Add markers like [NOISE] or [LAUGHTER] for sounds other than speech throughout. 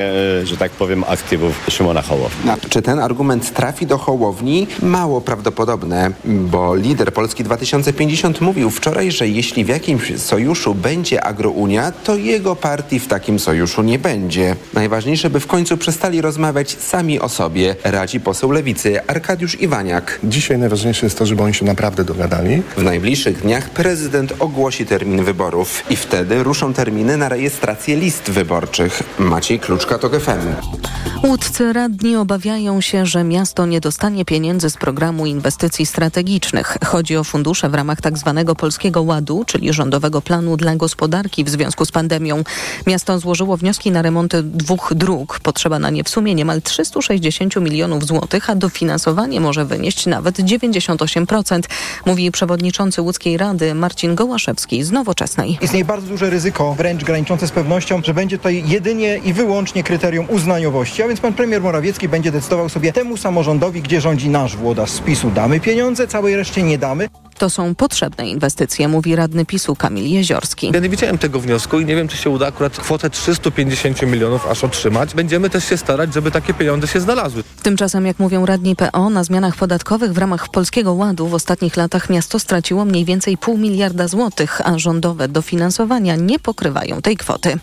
e, że tak powiem, aktywów Szymona Hołowni. Czy ten argument trafi do Hołowni? Mało prawdopodobne, bo lider Polski 2050 mówił wczoraj, że jeśli w jakimś sojuszu będzie agrounia, to jego partii w takim sojuszu nie będzie. Najważniejsze, by w końcu przestali rozmawiać sami o sobie, radzi poseł Lewicy Arkadiusz Iwaniak. Dzisiaj najważniejsze jest to, żeby oni się naprawdę dogadali. W najbliższych dniach prezydent ogłosi termin wyborów i wtedy ruszą terminy na rejestrację list wyborczych. Maciej Kluczka, to FM. Łódcy radni obawiają się, że miasto nie dostanie pieniędzy z programu inwestycji strategicznych. Chodzi o fundusze w ramach tzw. Tak Polskiego Ładu, czyli rządowego planu dla gospodarki w związku z pandemią. Miasto złożyło wnioski na remonty dwóch dróg. Potrzeba na nie w sumie niemal 360 milionów złotych, a dofinansowanie może wynieść nawet 98%, mówi przewodniczący łódzkiej rady Marcin Gołaszewski z Nowoczesnej. Istnieje bardzo duże ryzyko, wręcz graniczące z pewnością, że będzie tutaj jedynie i wyłącznie kryterium uznaniowości, a więc pan premier Morawiecki będzie decydował sobie temu samorządowi, gdzie rządzi nasz włodarz z PiSu damy pieniądze, całej reszcie nie damy. To są potrzebne inwestycje, mówi radny PiSu Kamil Jeziorski. Ja nie widziałem tego wniosku i nie wiem, czy się uda akurat kwotę 350 milionów aż otrzymać. Będziemy też się starać, żeby takie pieniądze się znalazły. Tymczasem, jak mówią radni PO, na zmianach podatkowych w ramach Polskiego Ładu w ostatnich latach miasto straciło mniej więcej pół miliarda złotych, a rządowe dofinansowania nie pokrywają tej kwoty.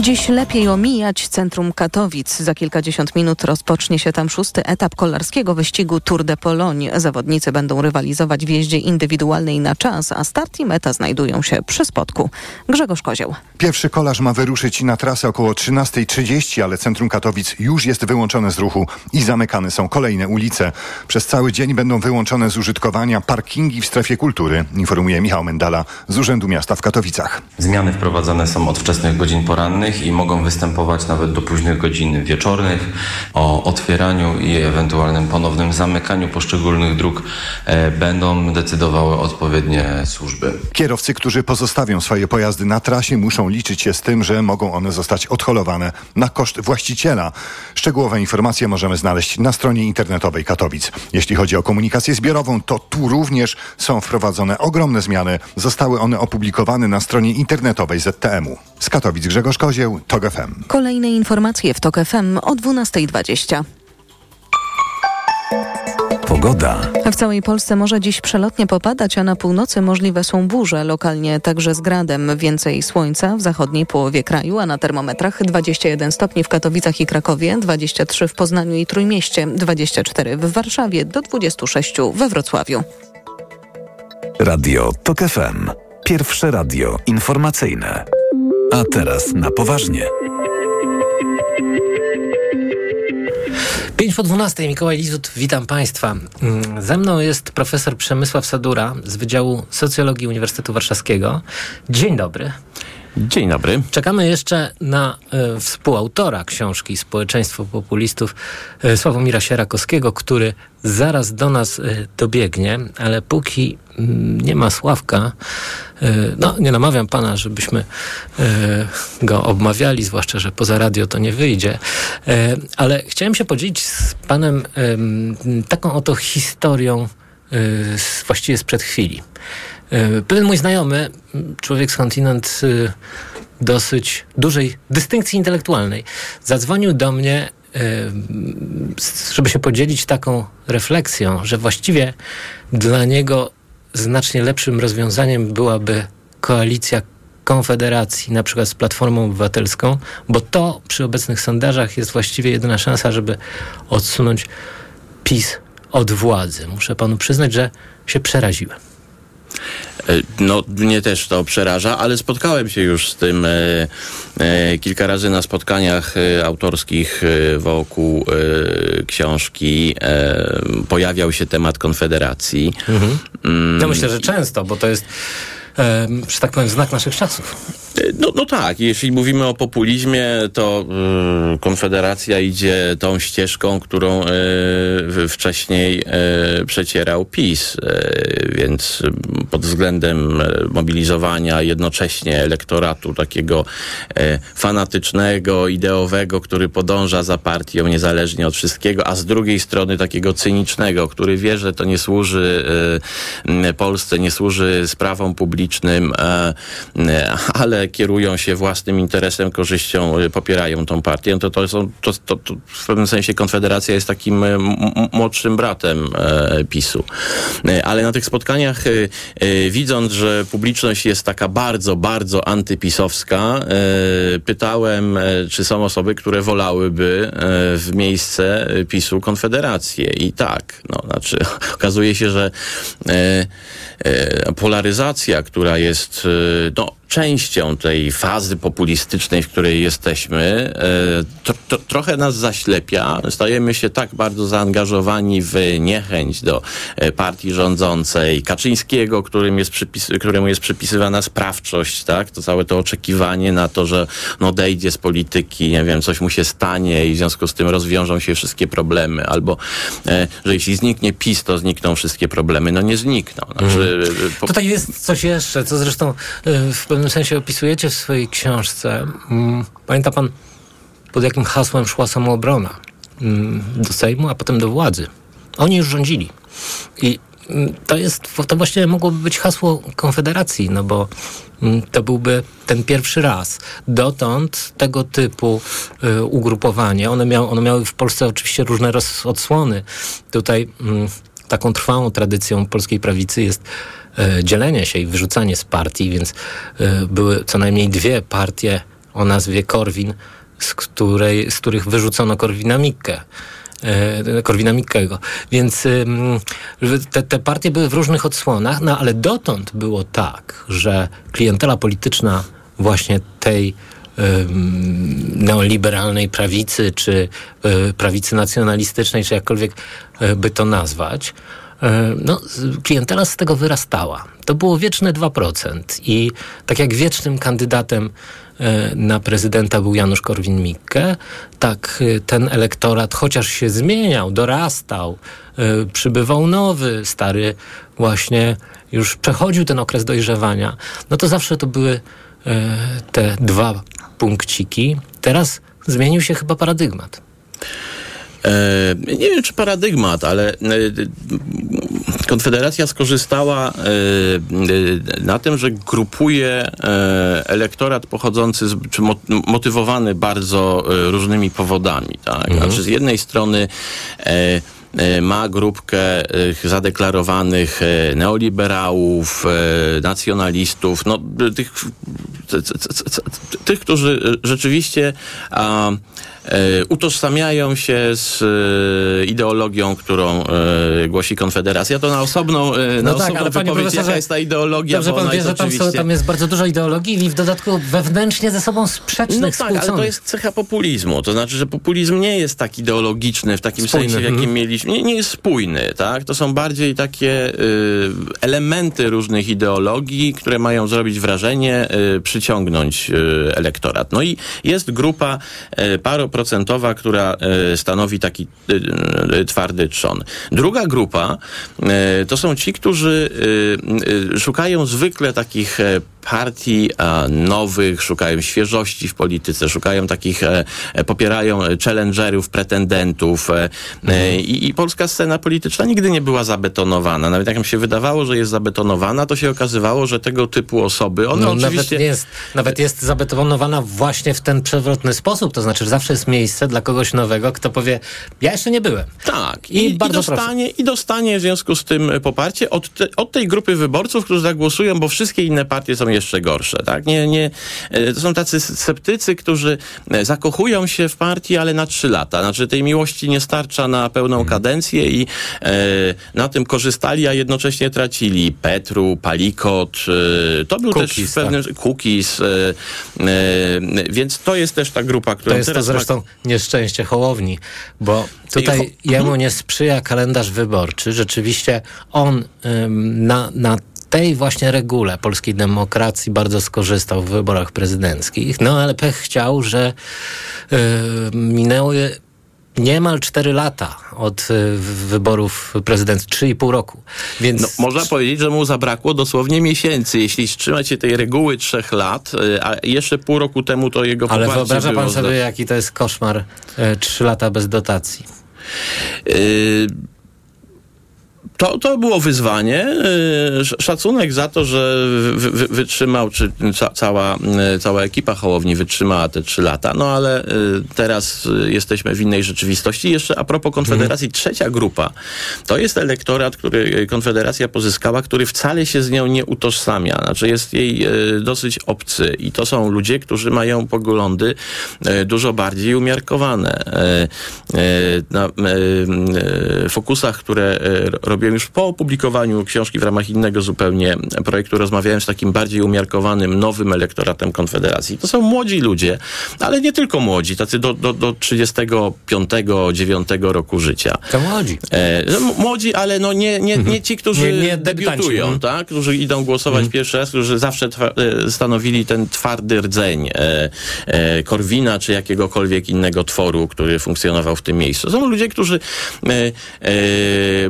Dziś lepiej omijać centrum Katowic. Za kilkadziesiąt minut rozpocznie się tam szósty etap kolarskiego wyścigu Tour de Pologne. Zawodnicy będą rywalizować w jeździe indywidualnej na czas, a start i meta znajdują się przy spotku. Grzegorz Kozioł. Pierwszy kolarz ma wyruszyć na trasę około 13.30, ale centrum Katowic już jest wyłączone z ruchu i zamykane są kolejne ulice. Przez cały dzień będą wyłączone z użytkowania parkingi w strefie kultury, informuje Michał Mendala z Urzędu Miasta w Katowicach. Zmiany wprowadzane są od wczesnych godzin porannych i mogą występować nawet do późnych godzin wieczornych. O otwieraniu i ewentualnym ponownym zamykaniu poszczególnych dróg e, będą decydowały odpowiednie służby. Kierowcy, którzy pozostawią swoje pojazdy na trasie, muszą liczyć się z tym, że mogą one zostać odholowane na koszt właściciela. Szczegółowe informacje możemy znaleźć na stronie internetowej Katowic. Jeśli chodzi o komunikację zbiorową, to tu również są wprowadzone ogromne zmiany. Zostały one opublikowane na stronie internetowej ZTM-u. Z Katowic Grzegorz Kozieł, TOG FM. Kolejne informacje w TOG FM o 12.20. Pogoda. W całej Polsce może dziś przelotnie popadać, a na północy możliwe są burze, lokalnie także z gradem. Więcej słońca w zachodniej połowie kraju, a na termometrach 21 stopni w Katowicach i Krakowie, 23 w Poznaniu i Trójmieście, 24 w Warszawie, do 26 we Wrocławiu. Radio TOK FM. Pierwsze radio informacyjne. A teraz na poważnie. 5 po 12, Mikołaj Lizut, witam Państwa. Mm, ze mną jest profesor Przemysław Sadura z Wydziału Socjologii Uniwersytetu Warszawskiego. Dzień dobry. Dzień dobry. Czekamy jeszcze na y, współautora książki Społeczeństwo Populistów y, Sławomira Sierakowskiego, który zaraz do nas y, dobiegnie, ale póki y, nie ma Sławka, no nie namawiam pana, żebyśmy go obmawiali, zwłaszcza, że poza radio to nie wyjdzie, ale chciałem się podzielić z panem taką oto historią właściwie sprzed chwili. Pewien mój znajomy, człowiek z kontynent dosyć dużej dystynkcji intelektualnej, zadzwonił do mnie, żeby się podzielić taką refleksją, że właściwie dla niego znacznie lepszym rozwiązaniem byłaby koalicja Konfederacji, na przykład z Platformą Obywatelską, bo to przy obecnych sondażach jest właściwie jedyna szansa, żeby odsunąć PiS od władzy. Muszę panu przyznać, że się przeraziłem. E, no, mnie też to przeraża, ale spotkałem się już z tym e, e, kilka razy na spotkaniach autorskich wokół książki. pojawiał się temat Konfederacji. Mhm. Mm. Ja myślę, że często, bo to jest, że tak powiem, znak naszych czasów. No, no tak, jeśli mówimy o populizmie, to y, Konfederacja idzie tą ścieżką, którą y, wcześniej y, przecierał PiS, więc pod względem mobilizowania jednocześnie elektoratu takiego fanatycznego, ideowego, który podąża za partią niezależnie od wszystkiego, a z drugiej strony takiego cynicznego, który wie, że to nie służy Polsce, nie służy sprawom publicznym, e, e, ale kierują się własnym interesem, korzyścią, e, popierają tą partię, to, to, są, to, to, to w pewnym sensie Konfederacja jest takim e, młodszym bratem e, PiSu. E, Ale na tych spotkaniach, e, e, widząc, że publiczność jest taka bardzo, bardzo antypisowska, e, pytałem, e, czy są osoby, które wolałyby e, w miejsce e, PiSu Konfederację. I tak, no, znaczy [LAUGHS] okazuje się, że e, e, polaryzacja, która jest e, no, częścią tej fazy populistycznej, w której jesteśmy, e, to, to, trochę nas zaślepia. Stajemy się tak bardzo zaangażowani w niechęć do e, partii rządzącej, Kaczyńskiego, którym jest przypis, któremu jest przypisywana sprawczość, tak? To całe to oczekiwanie na to, że no, odejdzie z polityki, nie wiem, coś mu się stanie i w związku z tym rozwiążą się wszystkie problemy, albo e, że jeśli zniknie PiS, to znikną wszystkie problemy. No nie znikną. Znaczy, e, po, Tutaj jest coś jeszcze, co zresztą w pewnym sensie opisujecie w swojej książce. Mm, Pamięta pan, pod jakim hasłem szła samoobrona mm, do Sejmu, a potem do władzy. Oni już rządzili. I mm, to jest, to właściwie mogłoby być hasło Konfederacji, no bo to byłby ten pierwszy raz. Dotąd tego typu y, ugrupowanie, one, miały, one miały w Polsce oczywiście różne odsłony. Tutaj mm, taką trwałą tradycją polskiej prawicy jest dzielenie się i wyrzucanie z partii, więc e, były co najmniej dwie partie o nazwie Korwin, z, której, z których wyrzucono Korwina Mikke. e, Korwina Mikkego. Więc te, te partie były w różnych odsłonach, no ale dotąd było tak, że klientela polityczna właśnie tej neoliberalnej prawicy, czy prawicy nacjonalistycznej, czy jakkolwiek by to nazwać, no, z- klientela z tego wyrastała. To było wieczne 2%. I tak jak wiecznym kandydatem y, na prezydenta był Janusz Korwin-Mikke, tak y, ten elektorat chociaż się zmieniał, dorastał, przybywał nowy, stary właśnie już przechodził ten okres dojrzewania, no to zawsze to były e, te dwa punkciki. Teraz zmienił się chyba paradygmat. E, nie wiem, czy paradygmat, ale e, Konfederacja skorzystała e, na tym, że grupuje elektorat pochodzący, z, czy mo- motywowany bardzo różnymi powodami. Tak? Znaczy z jednej strony ma grupkę zadeklarowanych neoliberałów, nacjonalistów, no, tych, tych którzy rzeczywiście utożsamiają się z e, ideologią, którą e, głosi Konfederacja. To na osobną, e, na osobną wypowiedź, jaka jest ta ideologia. Dobrze bo pan wie, jest że tam, są, oczywiście- tam jest bardzo dużo ideologii i w dodatku wewnętrznie ze sobą sprzecznych, no tak, ale to jest cecha populizmu. To znaczy, że populizm nie jest tak ideologiczny w takim Spójny, sensie, w jakim mhm. mieliśmy. Nie, nie jest spójny, tak? To są bardziej takie y, elementy różnych ideologii, które mają zrobić wrażenie, y, przyciągnąć y, elektorat. No i jest grupa y, paroprocentowa, która y, stanowi taki y, y, twardy trzon. Druga grupa to są ci, którzy szukają zwykle takich e, partii nowych, szukają świeżości w polityce, szukają takich, e, e, popierają challengerów, pretendentów e, e, i, i polska scena polityczna nigdy nie była zabetonowana. Nawet jak mi się wydawało, że jest zabetonowana, to się okazywało, że tego typu osoby, one No, oczywiście... nawet, nie jest, nawet jest zabetonowana właśnie w ten przewrotny sposób, to znaczy że zawsze jest miejsce dla kogoś nowego, kto powie, ja jeszcze nie byłem. Tak. I I, bardzo i, dostanie, I dostanie w związku z tym poparcie od, te, od tej grupy wyborców, którzy zagłosują, bo wszystkie inne partie są jeszcze gorsze. Tak? Nie, nie, e, to są tacy sceptycy, którzy e, zakochują się w partii, ale na trzy lata. Znaczy tej miłości nie starcza na pełną kadencję i e, na tym korzystali, a jednocześnie tracili. Petru, Palikot, e, to był też Cookies, w pewnym... Cookies. E, e, więc to jest też ta grupa, która To jest to teraz ma- zresztą nieszczęście Hołowni, bo tutaj ho- jemu nie sprzyja kalendarz wyborczy. Rzeczywiście on ym, na, na tej właśnie regule polskiej demokracji bardzo skorzystał w wyborach prezydenckich. No ale pech chciał, że y, minęły niemal 4 lata od y, wyborów prezydenckich, 3,5 roku. Więc No, można powiedzieć, że mu zabrakło dosłownie miesięcy. Jeśli trzymać się tej reguły trzech lat, y, a jeszcze pół roku temu to jego ale wyobraża pan sobie, jaki to jest koszmar, 3 lata bez dotacji. Y, to, to było wyzwanie. Y, sz- Szacunek za to, że wy, wy, wytrzymał, czy ca, cała, y, cała ekipa Hołowni wytrzymała te trzy lata, no ale y, teraz jesteśmy w innej rzeczywistości. Jeszcze a propos Konfederacji, trzecia grupa, to jest elektorat, który Konfederacja pozyskała, który wcale się z nią nie utożsamia. Znaczy jest jej dosyć obcy i to są ludzie, którzy mają poglądy dużo bardziej umiarkowane. Na fokusach, które y, już po opublikowaniu książki w ramach innego zupełnie projektu, rozmawiałem z takim bardziej umiarkowanym, nowym elektoratem Konfederacji. To są młodzi ludzie, ale nie tylko młodzi, tacy do, do, do 35-9 roku życia. To młodzi. E, no, młodzi, ale no nie, nie, nie ci, którzy Nie- nie debiutują, Mhm. tak? którzy idą głosować pierwszy raz, którzy zawsze e, stanowili ten twardy rdzeń e, e, Korwina czy jakiegokolwiek innego tworu, który funkcjonował w tym miejscu. Są ludzie, którzy e, e,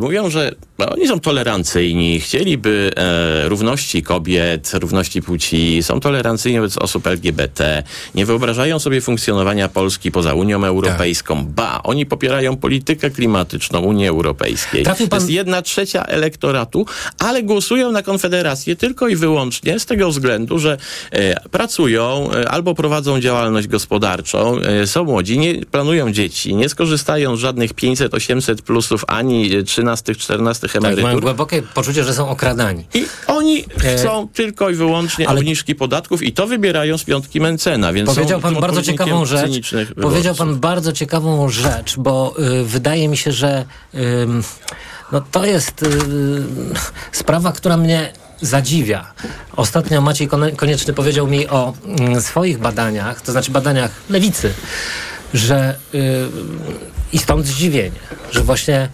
mówią, że no, oni są tolerancyjni, chcieliby e, równości kobiet, równości płci, są tolerancyjni wobec osób LGBT, nie wyobrażają sobie funkcjonowania Polski poza Unią Europejską. Ba, oni popierają politykę klimatyczną Unii Europejskiej. Trafił To pan- jest jedna trzecia elektoratu, ale głosują na Konfederację tylko i wyłącznie z tego względu, że e, pracują e, albo prowadzą działalność gospodarczą, e, są młodzi, nie planują dzieci, nie skorzystają z żadnych 500, 800 plusów ani e, 13, 14 Tak, mają emerytur. głębokie poczucie, że są okradani. I oni chcą tylko i wyłącznie E, ale- obniżki podatków i to wybierają z piątki Mencena, więc Powiedział pan bardzo ciekawą rzecz. Powiedział pan bardzo ciekawą rzecz, bo y, wydaje mi się, że ym, no to jest y, sprawa, która mnie zadziwia. Ostatnio Maciej Konieczny powiedział mi o mm, swoich badaniach, to znaczy badaniach lewicy, że y, i stąd zdziwienie, że właśnie y,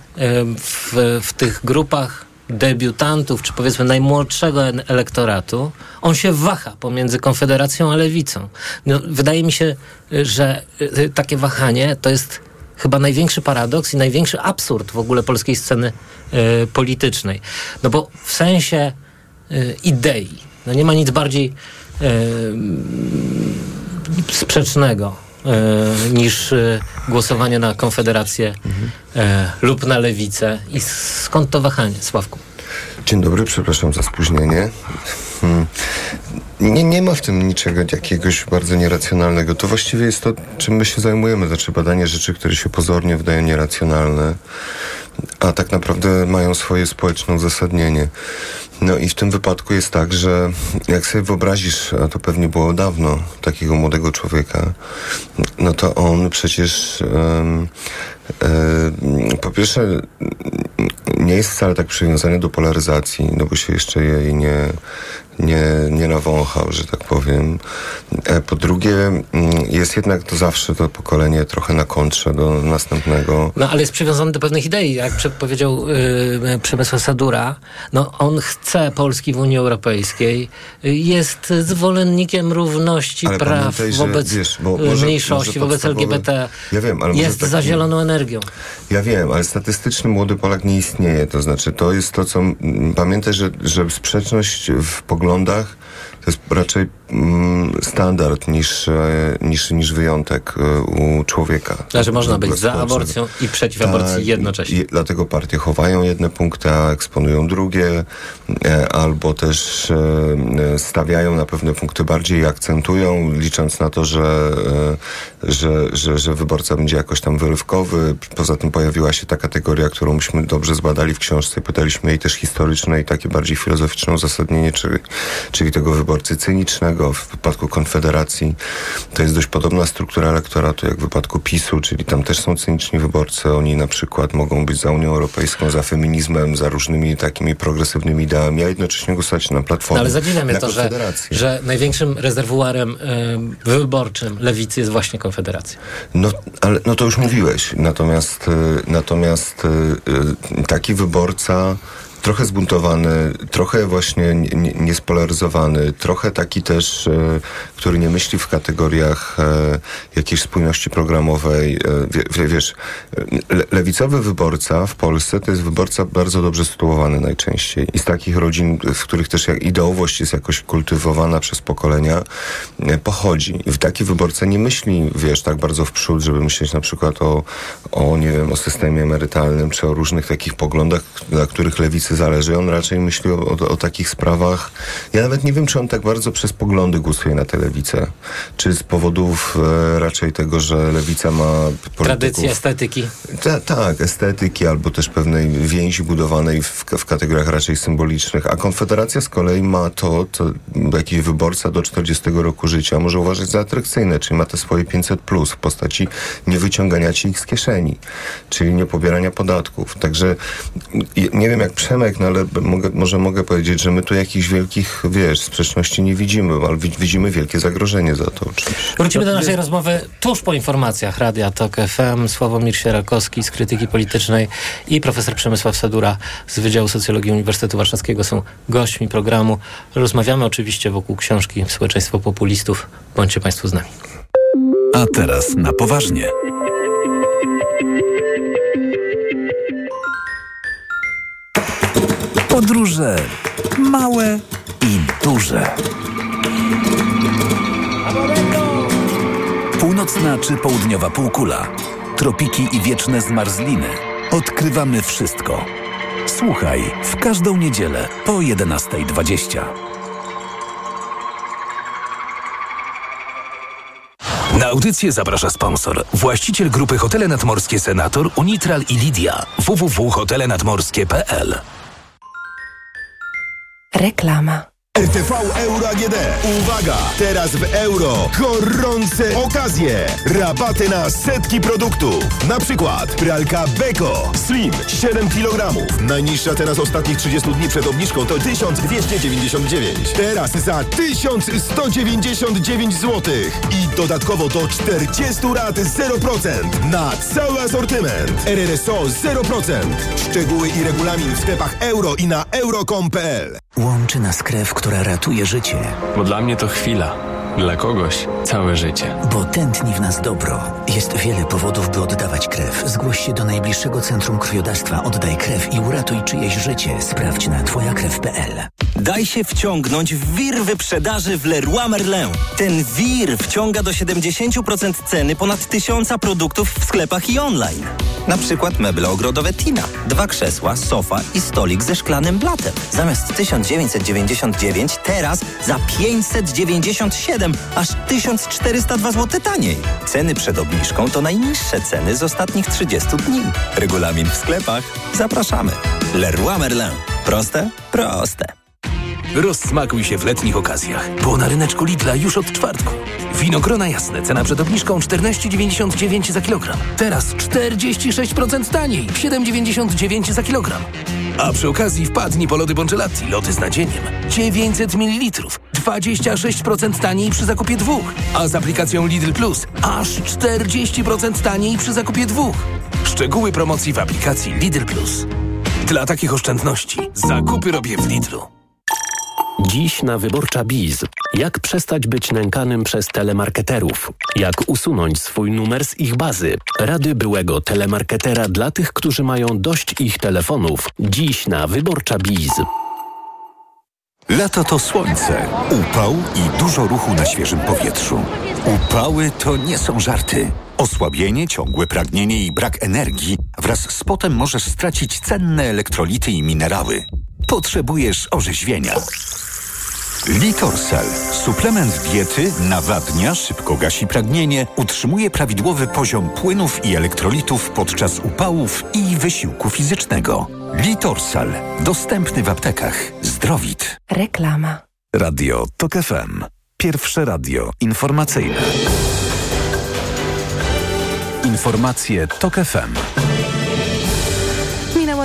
w, w tych grupach debiutantów, czy powiedzmy najmłodszego elektoratu, on się waha pomiędzy Konfederacją a Lewicą. No, wydaje mi się, y, że y, takie wahanie to jest chyba największy paradoks i największy absurd w ogóle polskiej sceny politycznej. No bo w sensie idei, no nie ma nic bardziej sprzecznego niż y, głosowanie na Konfederację y, lub na Lewicę. I skąd to wahanie, Sławku? Dzień dobry, przepraszam za spóźnienie. Hmm. Nie, nie ma w tym niczego jakiegoś bardzo nieracjonalnego. To właściwie jest to, czym my się zajmujemy. Znaczy badanie rzeczy, które się pozornie wydają nieracjonalne, a tak naprawdę mają swoje społeczne uzasadnienie. No i w tym wypadku jest tak, że jak sobie wyobrazisz, a to pewnie było dawno, takiego młodego człowieka, no to on przecież em, po pierwsze nie jest wcale tak przywiązany do polaryzacji, no bo się jeszcze jej nie, nie, nie nawąchał, że tak powiem. E, Po drugie, mm, jest jednak to zawsze to pokolenie trochę na kontrze do następnego. No ale jest przywiązany do pewnych idei, jak powiedział yy, Przemysław Sadura, no on chce Polski w Unii Europejskiej, y, jest zwolennikiem równości Ale praw pamiętaj, że, wobec wiesz, y, może- mniejszości, może wobec LGBT. Ja wiem, ale jest taki- za zieloną energią. Ja wiem, ale statystyczny młody Polak nie istnieje. To znaczy, to jest to, co. Pamiętaj, że, że sprzeczność w poglądach to jest raczej standard niż, e, niż, niż wyjątek e, u człowieka. Znaczy można być za aborcją i przeciw aborcji Tak, jednocześnie. I dlatego partie chowają jedne punkty, a eksponują drugie, e, albo też stawiają na pewne punkty bardziej i akcentują, licząc na to, że, że, że, że wyborca będzie jakoś tam wyrywkowy. Poza tym pojawiła się ta kategoria, którą myśmy dobrze zbadali w książce i pytaliśmy jej też historyczne i takie bardziej filozoficzne uzasadnienie, czyli, czyli tego wyborcy cynicznego w wypadku Konfederacji. To jest dość podobna struktura elektoratu jak w wypadku PiSu, czyli tam też są cyniczni wyborcy. Oni na przykład mogą być za Unią Europejską, za feminizmem, za różnymi takimi progresywnymi ideami, a jednocześnie głosować na No, Platformę. ale zadziwia mnie to, że, że największym rezerwuarem y, wyborczym lewicy jest właśnie Konfederacja. No, ale, no to już mówiłeś. Natomiast, y, natomiast y, y, taki wyborca trochę zbuntowany, trochę właśnie nie- nie- niespolaryzowany, trochę taki też, e, który nie myśli w kategoriach e, jakiejś spójności programowej. E, wie, wie, wiesz, le, lewicowy wyborca w Polsce to jest wyborca bardzo dobrze sytuowany najczęściej. I z takich rodzin, w których też ideowość jest jakoś kultywowana przez pokolenia, pochodzi. I taki wyborca nie myśli, wiesz, tak bardzo w przód, żeby myśleć na przykład o, o nie wiem, o systemie emerytalnym, czy o różnych takich poglądach, na których lewicy zależy. On raczej myśli o, o, o takich sprawach. Ja nawet nie wiem, czy on tak bardzo przez poglądy głosuje na tę lewicę. Czy z powodów e, raczej tego, że lewica ma polityków... Tradycja estetyki. Ta, tak, estetyki albo też pewnej więzi budowanej w, w kategoriach raczej symbolicznych. A Konfederacja z kolei ma to, co jakiś wyborca do 40 roku życia może uważać za atrakcyjne, czyli ma te swoje 500 plus w postaci niewyciągania ci ich z kieszeni, czyli nie pobierania podatków. Także nie wiem jak Przemek, no ale mogę, może mogę powiedzieć, że my tu jakichś wielkich, wiesz, sprzeczności nie widzimy, ale wi- widzimy wielkie zagrożenie za to oczywiście. Wrócimy do naszej rozmowy tuż po informacjach Radia Tok FM. Sławomir Sierakowski z Krytyki Politycznej i profesor Przemysław Sadura z Wydziału Socjologii Uniwersytetu Warszawskiego są gośćmi programu. Rozmawiamy oczywiście wokół książki Społeczeństwo Populistów. Bądźcie Państwo z nami. A teraz na poważnie. Podróże małe i duże. Północna czy południowa półkula, tropiki i wieczne zmarzliny. Odkrywamy wszystko. Słuchaj w każdą niedzielę po 11.20. Na audycję zaprasza sponsor. Właściciel grupy Hotele Nadmorskie Senator, Unitral i Lidia. www.hotelenadmorskie.pl Reklama. RTV Euro AGD. Uwaga! Teraz w euro. Gorące okazje. Rabaty na setki produktów. Na przykład pralka Beko Slim 7 kg. Najniższa teraz ostatnich 30 dni przed obniżką to 1299. Teraz za 1199 zł. I dodatkowo do 40 rat 0% na cały asortyment. RRSO 0%. Szczegóły i regulamin w sklepach euro i na euro.com.pl. Łączy nas krew, która ratuje życie. Bo dla mnie to chwila, dla kogoś całe życie. Bo tętni w nas dobro. Jest wiele powodów, by oddawać krew. Zgłoś się do najbliższego centrum krwiodawstwa. Oddaj krew i uratuj czyjeś życie. Sprawdź na twojakrew.pl. Daj się wciągnąć w wir wyprzedaży w Leroy Merlin. Ten wir wciąga do 70% ceny ponad tysiąca produktów w sklepach i online. Na przykład meble ogrodowe Tina, dwa krzesła, sofa i stolik ze szklanym blatem. Zamiast 1999 teraz za 597, aż 1402 zł taniej. Ceny przed obniżką to najniższe ceny z ostatnich 30 dni. Regulamin w sklepach. Zapraszamy. Leroy Merlin. Proste? Proste. Rozsmakuj się w letnich okazjach, bo na ryneczku Lidla już od czwartku. Winogrona jasne, cena przed obniżką 14,99 za kilogram. Teraz 46% taniej, 7,99 za kilogram. A przy okazji wpadnij po lody Bongelatti, lody z nadzieniem. 900 ml, 26% taniej przy zakupie dwóch. A z aplikacją Lidl Plus aż 40% taniej przy zakupie dwóch. Szczegóły promocji w aplikacji Lidl Plus. Dla takich oszczędności zakupy robię w Lidlu. Dziś na Wyborcza Biz. Jak przestać być nękanym przez telemarketerów? Jak usunąć swój numer z ich bazy? Rady byłego telemarketera dla tych, którzy mają dość ich telefonów. Dziś na Wyborcza Biz. Lato to słońce, upał i dużo ruchu na świeżym powietrzu. Upały to nie są żarty. Osłabienie, ciągłe pragnienie i brak energii wraz z potem możesz stracić cenne elektrolity i minerały. Potrzebujesz orzeźwienia. Litorsal. Suplement diety nawadnia, szybko gasi pragnienie, utrzymuje prawidłowy poziom płynów i elektrolitów podczas upałów i wysiłku fizycznego. Litorsal. Dostępny w aptekach. Zdrowit. Reklama. Radio TOK FM. Pierwsze radio informacyjne. Informacje TOK FM.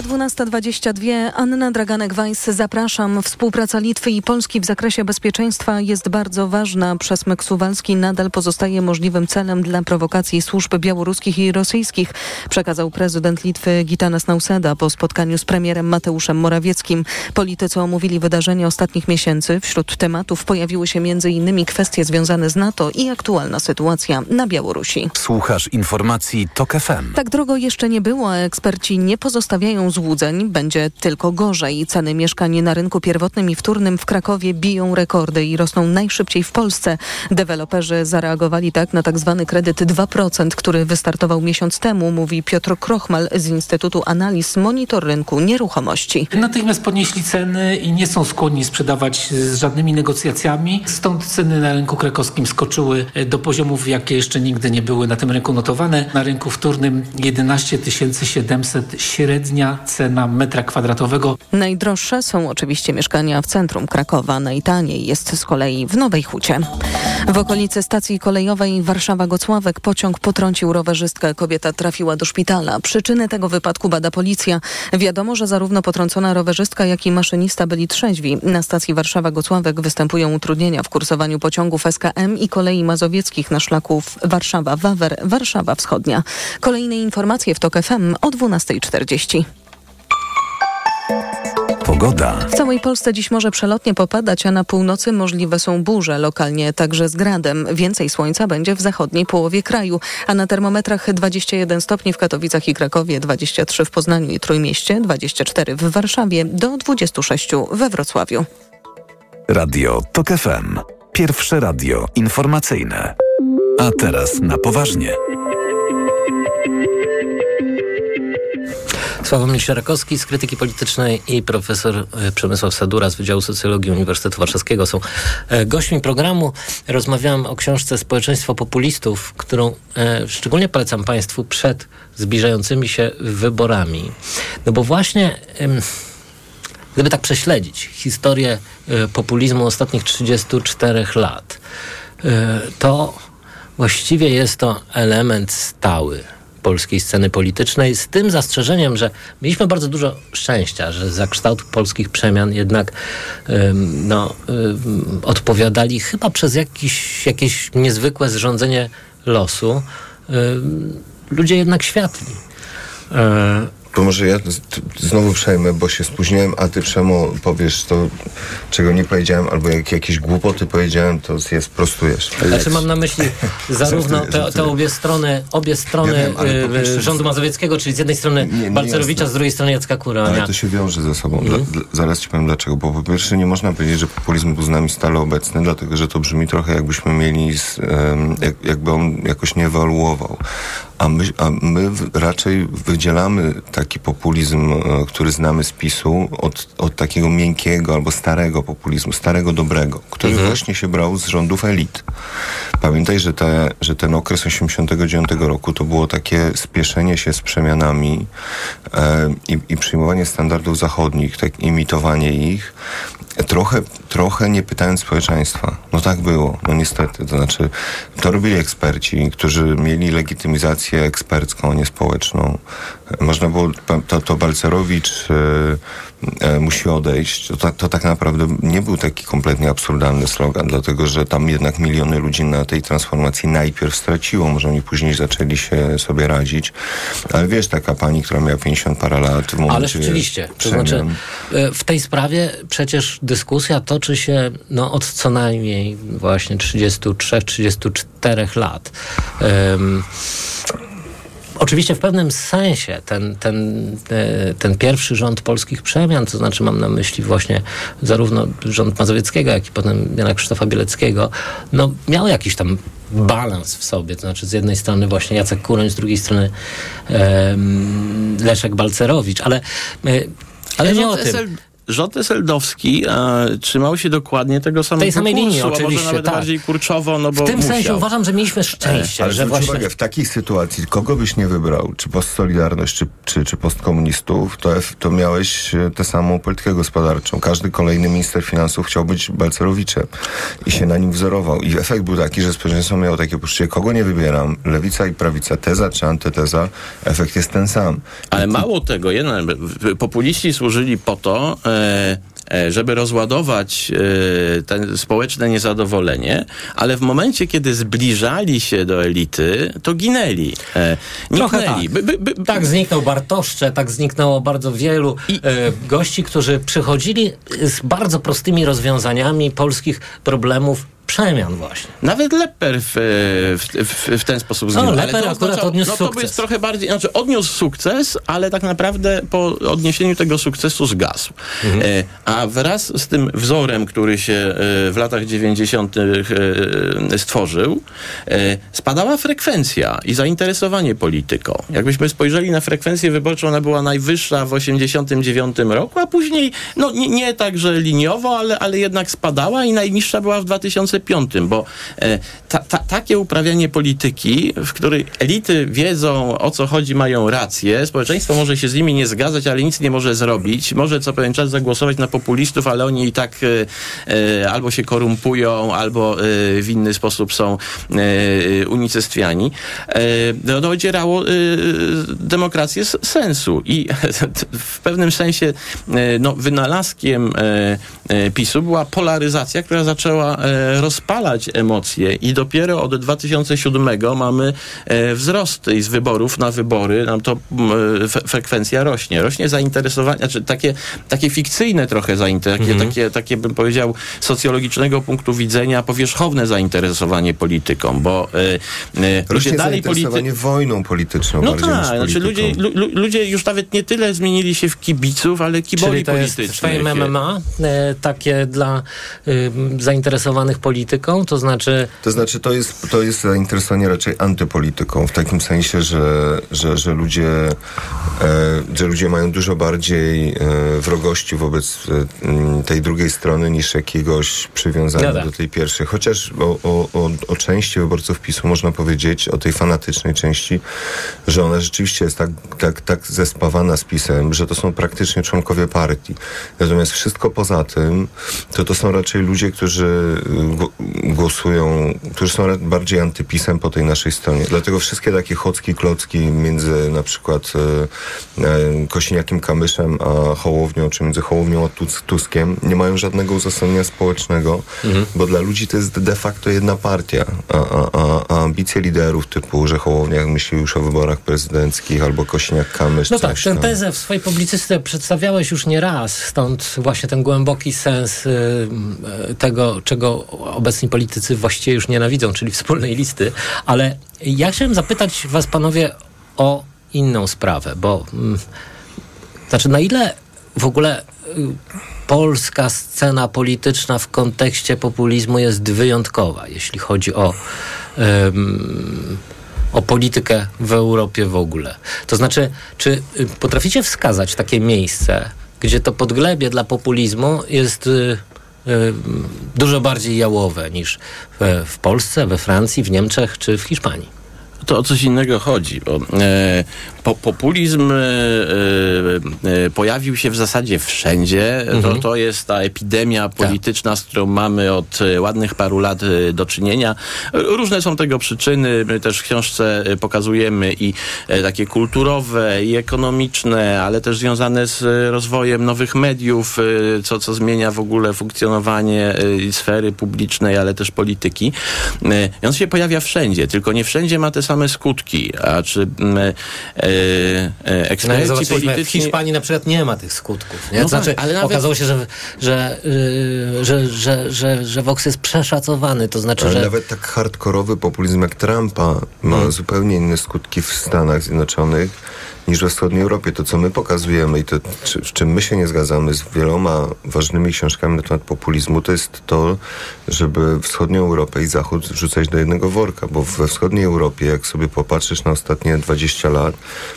Minęła 12.22. Anna Draganek-Weiss, zapraszam. Współpraca Litwy i Polski w zakresie bezpieczeństwa jest bardzo ważna. Przesmyk suwalski nadal pozostaje możliwym celem dla prowokacji służb białoruskich i rosyjskich, przekazał prezydent Litwy Gitanas Nauseda po spotkaniu z premierem Mateuszem Morawieckim. Politycy omówili wydarzenia ostatnich miesięcy. Wśród tematów pojawiły się m.in. kwestie związane z NATO i aktualna sytuacja na Białorusi. Słuchasz informacji TOK FM. Tak drogo jeszcze nie było, a eksperci nie pozostawiają złudzeń. Będzie tylko gorzej. Ceny mieszkań na rynku pierwotnym i wtórnym w Krakowie biją rekordy i rosną najszybciej w Polsce. Deweloperzy zareagowali tak na tzw. Tak kredyt 2%, który wystartował miesiąc temu, mówi Piotr Krochmal z Instytutu Analiz Monitor Rynku Nieruchomości. Natychmiast podnieśli ceny i nie są skłonni sprzedawać z żadnymi negocjacjami. Stąd ceny na rynku krakowskim skoczyły do poziomów, jakie jeszcze nigdy nie były na tym rynku notowane. Na rynku wtórnym 11 700 średnia cena metra kwadratowego. Najdroższe są oczywiście mieszkania w centrum Krakowa. Najtaniej jest z kolei w Nowej Hucie. W okolicy stacji kolejowej Warszawa-Gocławek pociąg potrącił rowerzystkę. Kobieta trafiła do szpitala. Przyczyny tego wypadku bada policja. Wiadomo, że zarówno potrącona rowerzystka, jak i maszynista byli trzeźwi. Na stacji Warszawa-Gocławek występują utrudnienia w kursowaniu pociągów SKM i kolei mazowieckich na szlaku Warszawa-Wawer, Warszawa Wschodnia. Kolejne informacje w TOK FM o 12.40. Pogoda. W całej Polsce dziś może przelotnie popadać, a na północy możliwe są burze, lokalnie także z gradem. Więcej słońca będzie w zachodniej połowie kraju, a na termometrach 21 stopni w Katowicach i Krakowie, 23 w Poznaniu i Trójmieście, 24 w Warszawie, do 26 we Wrocławiu. Radio TOK FM. Pierwsze radio informacyjne. A teraz na poważnie. Sławomir Sierakowski z Krytyki Politycznej i profesor Przemysław Sadura z Wydziału Socjologii Uniwersytetu Warszawskiego są gośćmi programu. Rozmawiałem o książce Społeczeństwo Populistów, którą szczególnie polecam Państwu przed zbliżającymi się wyborami. No bo właśnie gdyby tak prześledzić historię populizmu ostatnich 34 lat, to właściwie jest to element stały polskiej sceny politycznej, z tym zastrzeżeniem, że mieliśmy bardzo dużo szczęścia, że za kształt polskich przemian jednak ym, no, ym, odpowiadali chyba przez jakiś, jakieś niezwykłe zrządzenie losu ym, ludzie jednak światli. To może ja znowu przejmę, bo się spóźniłem, a ty Przemo powiesz to, czego nie powiedziałem, albo jak jakieś głupoty powiedziałem, to je sprostujesz. Znaczy mam na myśli [LAUGHS] zarówno te, te obie strony, obie strony Ja wiem, y, pierwsze- rządu mazowieckiego, czyli z jednej strony Nie, nie Balcerowicza, jasne. z drugiej strony Jacka Kurania. Ale to się wiąże ze sobą. Dla, dla, zaraz ci powiem dlaczego. Bo po pierwsze nie można powiedzieć, że populizm był z nami stale obecny, dlatego że to brzmi trochę jakbyśmy mieli, z, jak, jakby on jakoś nie ewoluował. A my, a my raczej wydzielamy taki populizm, e, który znamy z PiSu, od, od takiego miękkiego albo starego populizmu, starego dobrego, który Mhm. właśnie się brał z rządów elit. Pamiętaj, że, te, że ten okres 89 roku to było takie spieszenie się z przemianami e, i, i przyjmowanie standardów zachodnich, tak imitowanie ich, trochę, trochę nie pytając społeczeństwa. No tak było, no niestety. To znaczy, to robili eksperci, którzy mieli legitymizację ekspercką, a nie społeczną. Można było, to, to Balcerowicz e, musi odejść. To, tak- to tak naprawdę nie był taki kompletnie absurdalny slogan, dlatego że tam jednak miliony ludzi na tej transformacji najpierw straciło, może oni później zaczęli się sobie radzić. Ale wiesz, taka pani, która miała 50 parę lat w momencie... Ale rzeczywiście, to przemian- znaczy e, w tej sprawie przecież dyskusja toczy się no, od co najmniej właśnie 33-34 lat. Em, Oczywiście w pewnym sensie ten, ten, e, ten pierwszy rząd polskich przemian, to znaczy mam na myśli właśnie zarówno rząd Mazowieckiego, jak i potem Jana Krzysztofa Bieleckiego, no miał jakiś tam balans w sobie, to znaczy z jednej strony właśnie Jacek Kuroń, z drugiej strony Leszek Balcerowicz, ale, e, ale nie o tym. Rząd Eseldowski e, trzymał się dokładnie tego samego Tej samej kursu, linii, oczywiście, może nawet tak. bardziej kurczowo, no bo W tym musiał. sensie uważam, że mieliśmy szczęście, Ale że właśnie... uwagę, w takiej sytuacji, kogo byś nie wybrał, czy postsolidarność, czy, czy, czy postkomunistów, to, to miałeś e, tę samą politykę gospodarczą. Każdy kolejny minister finansów chciał być Balcerowiczem i się na nim wzorował. I efekt był taki, że społeczeństwo miało takie poczucie, kogo nie wybieram, lewica i prawica, teza czy antyteza, efekt jest ten sam. Ale mało tego, jednak, populiści służyli po to, e, e, żeby rozładować e, społeczne niezadowolenie, ale w momencie, kiedy zbliżali się do elity, to ginęli. E, Trochę tak. tak zniknął Bartoszcze, tak zniknęło bardzo wielu e, gości, którzy przychodzili z bardzo prostymi rozwiązaniami polskich problemów przemian właśnie. Nawet Lepper w, w, w, w ten sposób No, zginął. Lepper to akurat oznacza- odniósł no, to sukces. jest trochę bardziej, znaczy odniósł sukces, ale tak naprawdę po odniesieniu tego sukcesu zgasł. Mhm. E, a wraz z tym wzorem, który się e, w latach 90. E, stworzył, e, spadała frekwencja i zainteresowanie polityką. Jakbyśmy spojrzeli na frekwencję wyborczą, ona była najwyższa w 89 roku, a później, no nie, nie tak, że liniowo, ale, ale jednak spadała i najniższa była w 2005, bo e, ta, ta, takie uprawianie polityki, w której elity wiedzą o co chodzi, mają rację, społeczeństwo może się z nimi nie zgadzać, ale nic nie może zrobić, może co pewien czas zagłosować na populistów, ale oni i tak e, e, albo się korumpują, albo w inny sposób są unicestwiani. No, no, ocierało e, demokrację s- sensu i [LAUGHS] w pewnym sensie no, wynalazkiem PiSu była polaryzacja, która zaczęła rozpalać emocje i dopiero od 2007 mamy e, wzrost i z wyborów na wybory nam to fe, frekwencja rośnie. Rośnie zainteresowanie, znaczy takie, takie fikcyjne trochę zainteresowanie, takie, takie, takie bym powiedział socjologicznego punktu widzenia powierzchowne zainteresowanie polityką, bo e, e, ludzie Rośnie dalej zainteresowanie wojną polityczną no bardziej tak, niż znaczy ludzie, lu, lu- ludzie już nawet nie tyle zmienili się w kibiców, ale kiboli Czyli to jest politycznych. fame MMA, e, takie dla y, zainteresowanych polityką, to znaczy... To znaczy, to jest, to jest zainteresowanie raczej antypolityką, w takim sensie, że, że, że, ludzie, że ludzie mają dużo bardziej e, wrogości wobec e, tej drugiej strony niż jakiegoś przywiązania No tak. do tej pierwszej. Chociaż o, o, o, o części wyborców PiSu można powiedzieć, o tej fanatycznej części, że ona rzeczywiście jest tak, tak, tak zespawana z PiSem, że to są praktycznie członkowie partii. Natomiast wszystko poza tym, to to są raczej ludzie, którzy gło- głosują, którzy są bardziej antypisem po tej naszej stronie. Dlatego wszystkie takie chocki, klocki między na przykład e, e, Kosiniakiem Kamyszem a Hołownią, czy między Hołownią a Tus- Tuskiem nie mają żadnego uzasadnienia społecznego, bo dla ludzi to jest de facto jedna partia, a, a, a, a ambicje liderów typu, że Hołownia myśli już o wyborach prezydenckich albo Kosiniak-Kamysz, No tak, tę tezę w swojej publicystyce przedstawiałeś już nie raz, stąd właśnie ten głęboki sens y, y, tego, czego obecni politycy właściwie już nienawidzą, czyli wspólnej listy. Ale ja chciałem zapytać was, panowie, o inną sprawę, bo mm, znaczy na ile w ogóle y, polska scena polityczna w kontekście populizmu jest wyjątkowa, jeśli chodzi o ym, o politykę w Europie w ogóle. To znaczy, czy y, potraficie wskazać takie miejsce, gdzie to podglebie dla populizmu jest y, y, dużo bardziej jałowe niż w, w Polsce, we Francji, w Niemczech czy w Hiszpanii? To o coś innego chodzi, bo e, po, populizm e, e, pojawił się w zasadzie wszędzie. To, Mhm. to jest ta epidemia polityczna, z którą mamy od e, ładnych paru lat e, do czynienia. Różne są tego przyczyny. My też w książce e, pokazujemy i e, takie kulturowe, i ekonomiczne, ale też związane z e, rozwojem nowych mediów, e, co, co zmienia w ogóle funkcjonowanie e, sfery publicznej, ale też polityki. E, I on się pojawia wszędzie, tylko nie wszędzie ma te same skutki. A czy mm, e, e, No eksperci w polityczni... Hiszpanii na przykład nie ma tych skutków. Nie? No znaczy, tak, ale nawet- okazało się, że, że, yy, że, że, że, że Vox jest przeszacowany. To znaczy, Ale że nawet tak hardkorowy populizm jak Trumpa ma Mhm. zupełnie inne skutki w Stanach Zjednoczonych niż we wschodniej Europie. To, co my pokazujemy i to, czy, w czym my się nie zgadzamy z wieloma ważnymi książkami na temat populizmu, to jest to, żeby wschodnią Europę i Zachód wrzucać do jednego worka, bo we wschodniej Europie, jak jak sobie popatrzysz na ostatnie 20 lat,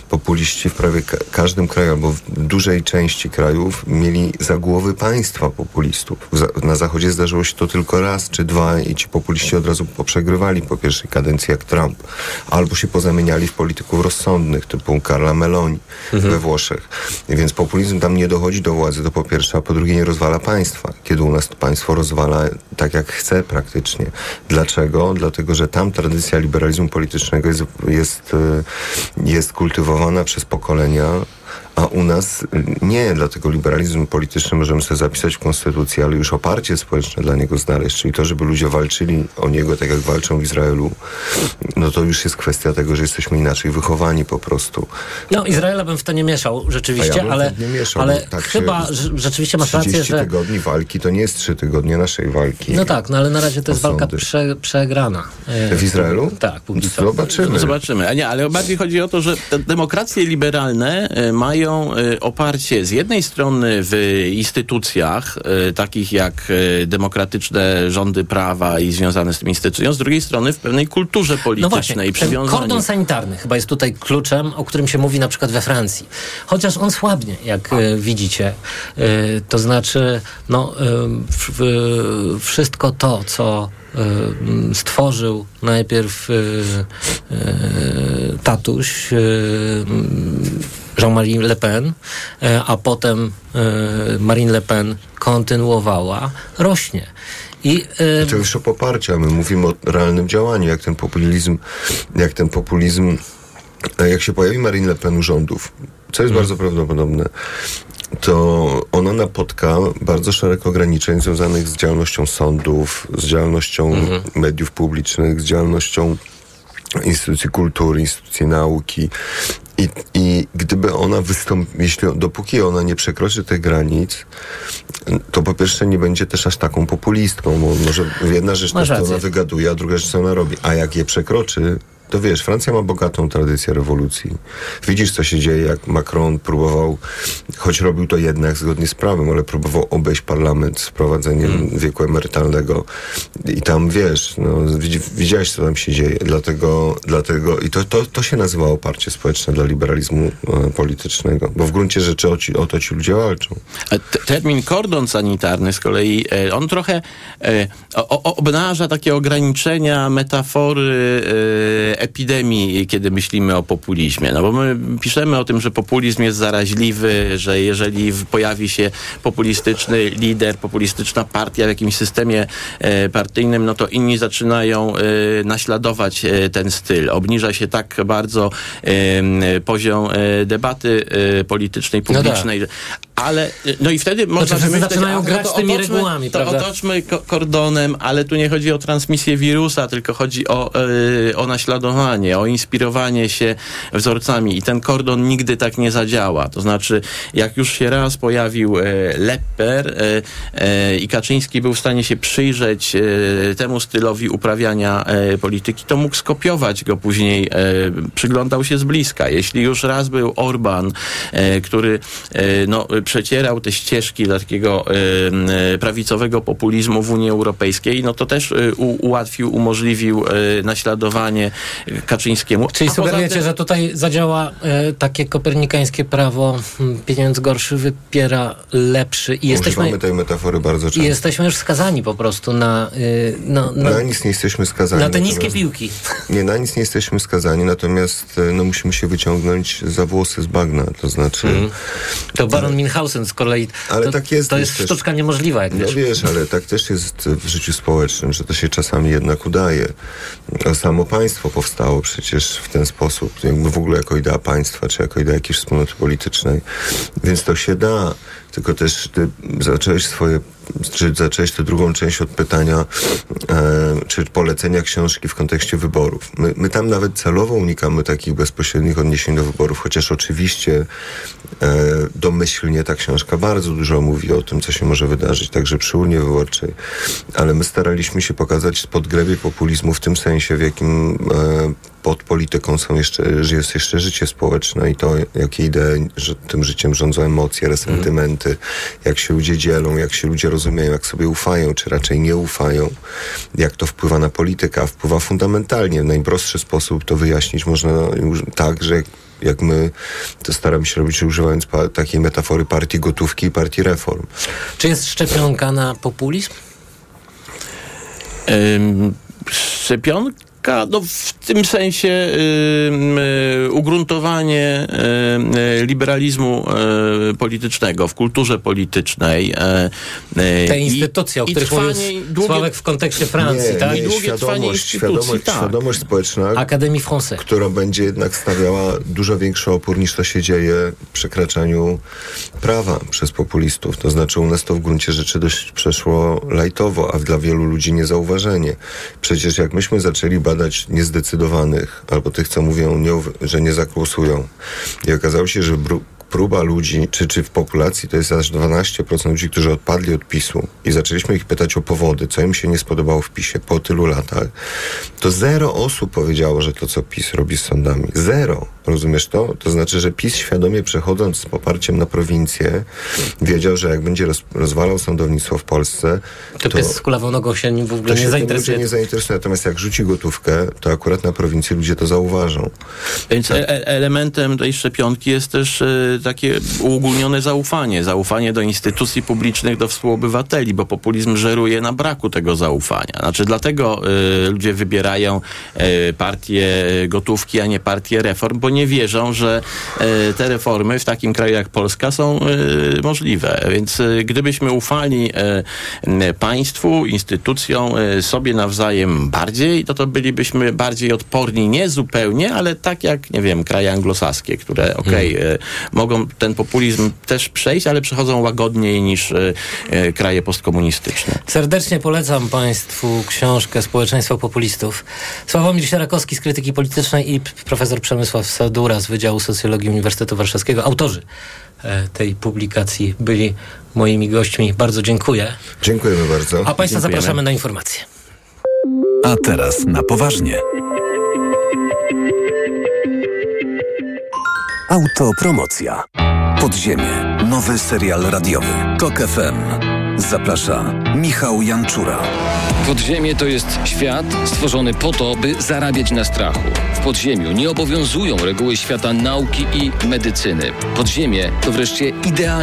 populiści w prawie ka- każdym kraju, albo w dużej części krajów mieli za głowy państwa populistów. Za- na zachodzie zdarzyło się to tylko raz czy dwa i ci populiści od razu poprzegrywali po pierwszej kadencji jak Trump. Albo się pozamieniali w polityków rozsądnych, typu Carla Meloni we Włoszech. Więc populizm tam nie dochodzi do władzy, to po pierwsze, a po drugie nie rozwala państwa. Kiedy u nas to państwo rozwala tak jak chce praktycznie. Dlaczego? Dlatego, że tam tradycja liberalizmu politycznego jest, jest, y, jest kultywowana przez pokolenia, a u nas nie, dlatego liberalizm polityczny możemy sobie zapisać w konstytucji, ale już oparcie społeczne dla niego znaleźć, czyli to, żeby ludzie walczyli o niego tak jak walczą w Izraelu, no to już jest kwestia tego, że jesteśmy inaczej wychowani po prostu. No, Izraela bym w to nie mieszał rzeczywiście, ja ale, nie mieszał, ale tak chyba rzeczywiście masz 30 rację, że... tygodni walki to nie jest 3 tygodnie naszej walki. No tak, no ale na razie to jest walka prze, przegrana. E, W Izraelu? Tak, póki co. Zobaczymy. Zobaczymy. A nie, ale bardziej chodzi o to, że te demokracje liberalne e, mają e, oparcie z jednej strony w instytucjach, e, takich jak e, demokratyczne rządy prawa i związane z tymi instytucjami, z drugiej strony w pewnej kulturze No politycznej właśnie, ten przywiązaniu. kordon sanitarny chyba jest tutaj kluczem, o którym się mówi na przykład we Francji. Chociaż on słabnie, jak widzicie. To znaczy, no, wszystko to, co stworzył najpierw tatuś Jean-Marie Le Pen, e, a potem e, Marine Le Pen kontynuowała, rośnie. I e, To już o poparciu, a my mówimy o realnym działaniu, jak ten populizm, jak ten populizm, jak się pojawi Marine Le Pen u rządów, co jest bardzo prawdopodobne, to ona napotka bardzo szereg ograniczeń związanych z działalnością sądów, z działalnością mediów publicznych, z działalnością instytucji kultury, instytucji nauki. I, I gdyby ona wystąpiła, jeśli dopóki ona nie przekroczy tych granic, to po pierwsze nie będzie też aż taką populistką, bo może jedna rzecz to, co ona wygaduje, a druga rzecz, co ona robi. A jak je przekroczy, to wiesz, Francja ma bogatą tradycję rewolucji. Widzisz, co się dzieje, jak Macron próbował, choć robił to jednak zgodnie z prawem, ale próbował obejść parlament z wprowadzeniem Hmm. wieku emerytalnego. I tam, wiesz, no, widzi, widziałeś, co tam się dzieje. Dlatego, dlatego i to, to, to się nazywa oparcie społeczne dla liberalizmu e, politycznego, bo w gruncie rzeczy o, ci, o to ci ludzie walczą. Termin kordon sanitarny z kolei, e, on trochę e, o, o, obnaża takie ograniczenia, metafory e, epidemii, kiedy myślimy o populizmie. No bo my piszemy o tym, że populizm jest zaraźliwy, że jeżeli pojawi się populistyczny lider, populistyczna partia w jakimś systemie e, partyjnym, no to inni zaczynają e, naśladować e, ten styl. Obniża się tak bardzo poziom debaty politycznej, No tak. Ale no i wtedy można wymyśleć, zaczynają grać to tymi otoczmy, regułami, to prawda? otoczmy ko- kordonem, ale tu nie chodzi o transmisję wirusa, tylko chodzi o, e, o naśladowanie, o inspirowanie się wzorcami i ten kordon nigdy tak nie zadziała. To znaczy, jak już się raz pojawił Lepper e, e, i Kaczyński był w stanie się przyjrzeć temu stylowi uprawiania polityki, to mógł skopiować go później, przyglądał się z bliska. Jeśli już raz był Orban, który no, przecierał te ścieżki dla takiego e, e, prawicowego populizmu w Unii Europejskiej, no to też u, ułatwił, umożliwił naśladowanie Kaczyńskiemu. Czyli sugerujecie, tym- że tutaj zadziała takie kopernikańskie prawo, hmm, pieniądz gorszy wypiera lepszy i jesteśmy, Używamy tej metafory bardzo i często. jesteśmy już skazani po prostu na, y, no, na, Na nic nie jesteśmy skazani. na te niskie natomiast- piłki. [LAUGHS] Nie, na nic nie jesteśmy skazani, natomiast no, musimy się wyciągnąć za włosy z bagna, to znaczy... Mhm. To Baron Z kolei, Ale to, tak jest. to jest też- sztuczka niemożliwa, jak No wiesz. wiesz, ale tak też jest w życiu społecznym, że to się czasami jednak udaje. A Samo państwo powstało przecież w ten sposób, jakby w ogóle jako idea państwa, czy jako idea jakiejś wspólnoty politycznej. Więc to się da, tylko też ty zacząłeś swoje, zacząłeś tę drugą część od pytania, e, czy polecenia książki w kontekście wyborów. My, my tam nawet celowo unikamy takich bezpośrednich odniesień do wyborów, chociaż oczywiście e, domyślnie ta książka bardzo dużo mówi o tym, co się może wydarzyć, także przy urnie wyborczej. Ale my staraliśmy się pokazać podgrewie populizmu w tym sensie, w jakim e, pod polityką są jeszcze, jest jeszcze życie społeczne i to, jakie idee że tym życiem rządzą emocje, resentymenty, jak się ludzie dzielą, jak się ludzie rozumieją, jak sobie ufają, czy raczej nie ufają, jak to wpływa na politykę, a wpływa fundamentalnie. W najprostszy sposób to wyjaśnić można tak, że jak my to staramy się robić, używając pa- takiej metafory partii gotówki i partii reform. Czy jest szczepionka na populizm? Ym, szczepionka, no w tym sensie ym, y, ugruntowanie ym, y, liberalizmu y, politycznego w kulturze politycznej. y, y, Te i- instytucje, o i których mówił długie- Sławek w kontekście Francji, nie, tak? nie, I długie trwanie świadomość, instytucji, świadomość, tak. świadomość społeczna, Akademii Française. która będzie jednak stawiała dużo większy opór niż to się dzieje w przekraczaniu prawa przez populistów. To znaczy u nas to w gruncie rzeczy dość przeszło lajtowo, a dla wielu ludzi niezauważenie. Przecież jak myśmy zaczęli badać niezdecydowanych, albo tych, co mówią, nie, że nie zagłosują i okazało się, że próba ludzi, czy, czy w populacji to jest aż 12% ludzi, którzy odpadli od PiSu i zaczęliśmy ich pytać o powody, co im się nie spodobało w PiSie po tylu latach, to zero osób powiedziało, że to, co PiS robi z sądami. Zero. Rozumiesz to? To znaczy, że PiS świadomie przechodząc z poparciem na prowincję, wiedział, że jak będzie roz, rozwalał sądownictwo w Polsce, To pies z kulawą nogą się w ogóle to nie zainteresuje. nie zainteresuje. Natomiast jak rzuci gotówkę, to akurat na prowincji ludzie to zauważą. Więc e- e- elementem tej szczepionki jest też e, takie uogólnione zaufanie. Zaufanie do instytucji publicznych, do współobywateli, bo populizm żeruje na braku tego zaufania. Znaczy dlatego e, ludzie wybierają e, partię gotówki, a nie partię reform, bo nie wierzą, że e, te reformy w takim kraju jak Polska są e, możliwe. Więc e, gdybyśmy ufali państwu, instytucjom, sobie nawzajem bardziej, to to bylibyśmy bardziej odporni, nie zupełnie, ale tak jak, nie wiem, kraje anglosaskie, które, okej, e, mogą ten populizm też przejść, ale przechodzą łagodniej niż kraje postkomunistyczne. Serdecznie polecam Państwu książkę Społeczeństwo Populistów. Sławomir Sierakowski z Krytyki Politycznej i profesor Przemysław Sadura z Wydziału Socjologii Uniwersytetu Warszawskiego. Autorzy e, tej publikacji byli moimi gośćmi. Bardzo dziękuję. Dziękujemy bardzo. A Państwa Dziękujemy. zapraszamy na informacje. A teraz na poważnie. Autopromocja. Podziemie. Nowy serial radiowy. TOK FM. Zaprasza Michał Janczura. Podziemie to jest świat stworzony po to, by zarabiać na strachu. W podziemiu nie obowiązują reguły świata nauki i medycyny. Podziemie to wreszcie idealny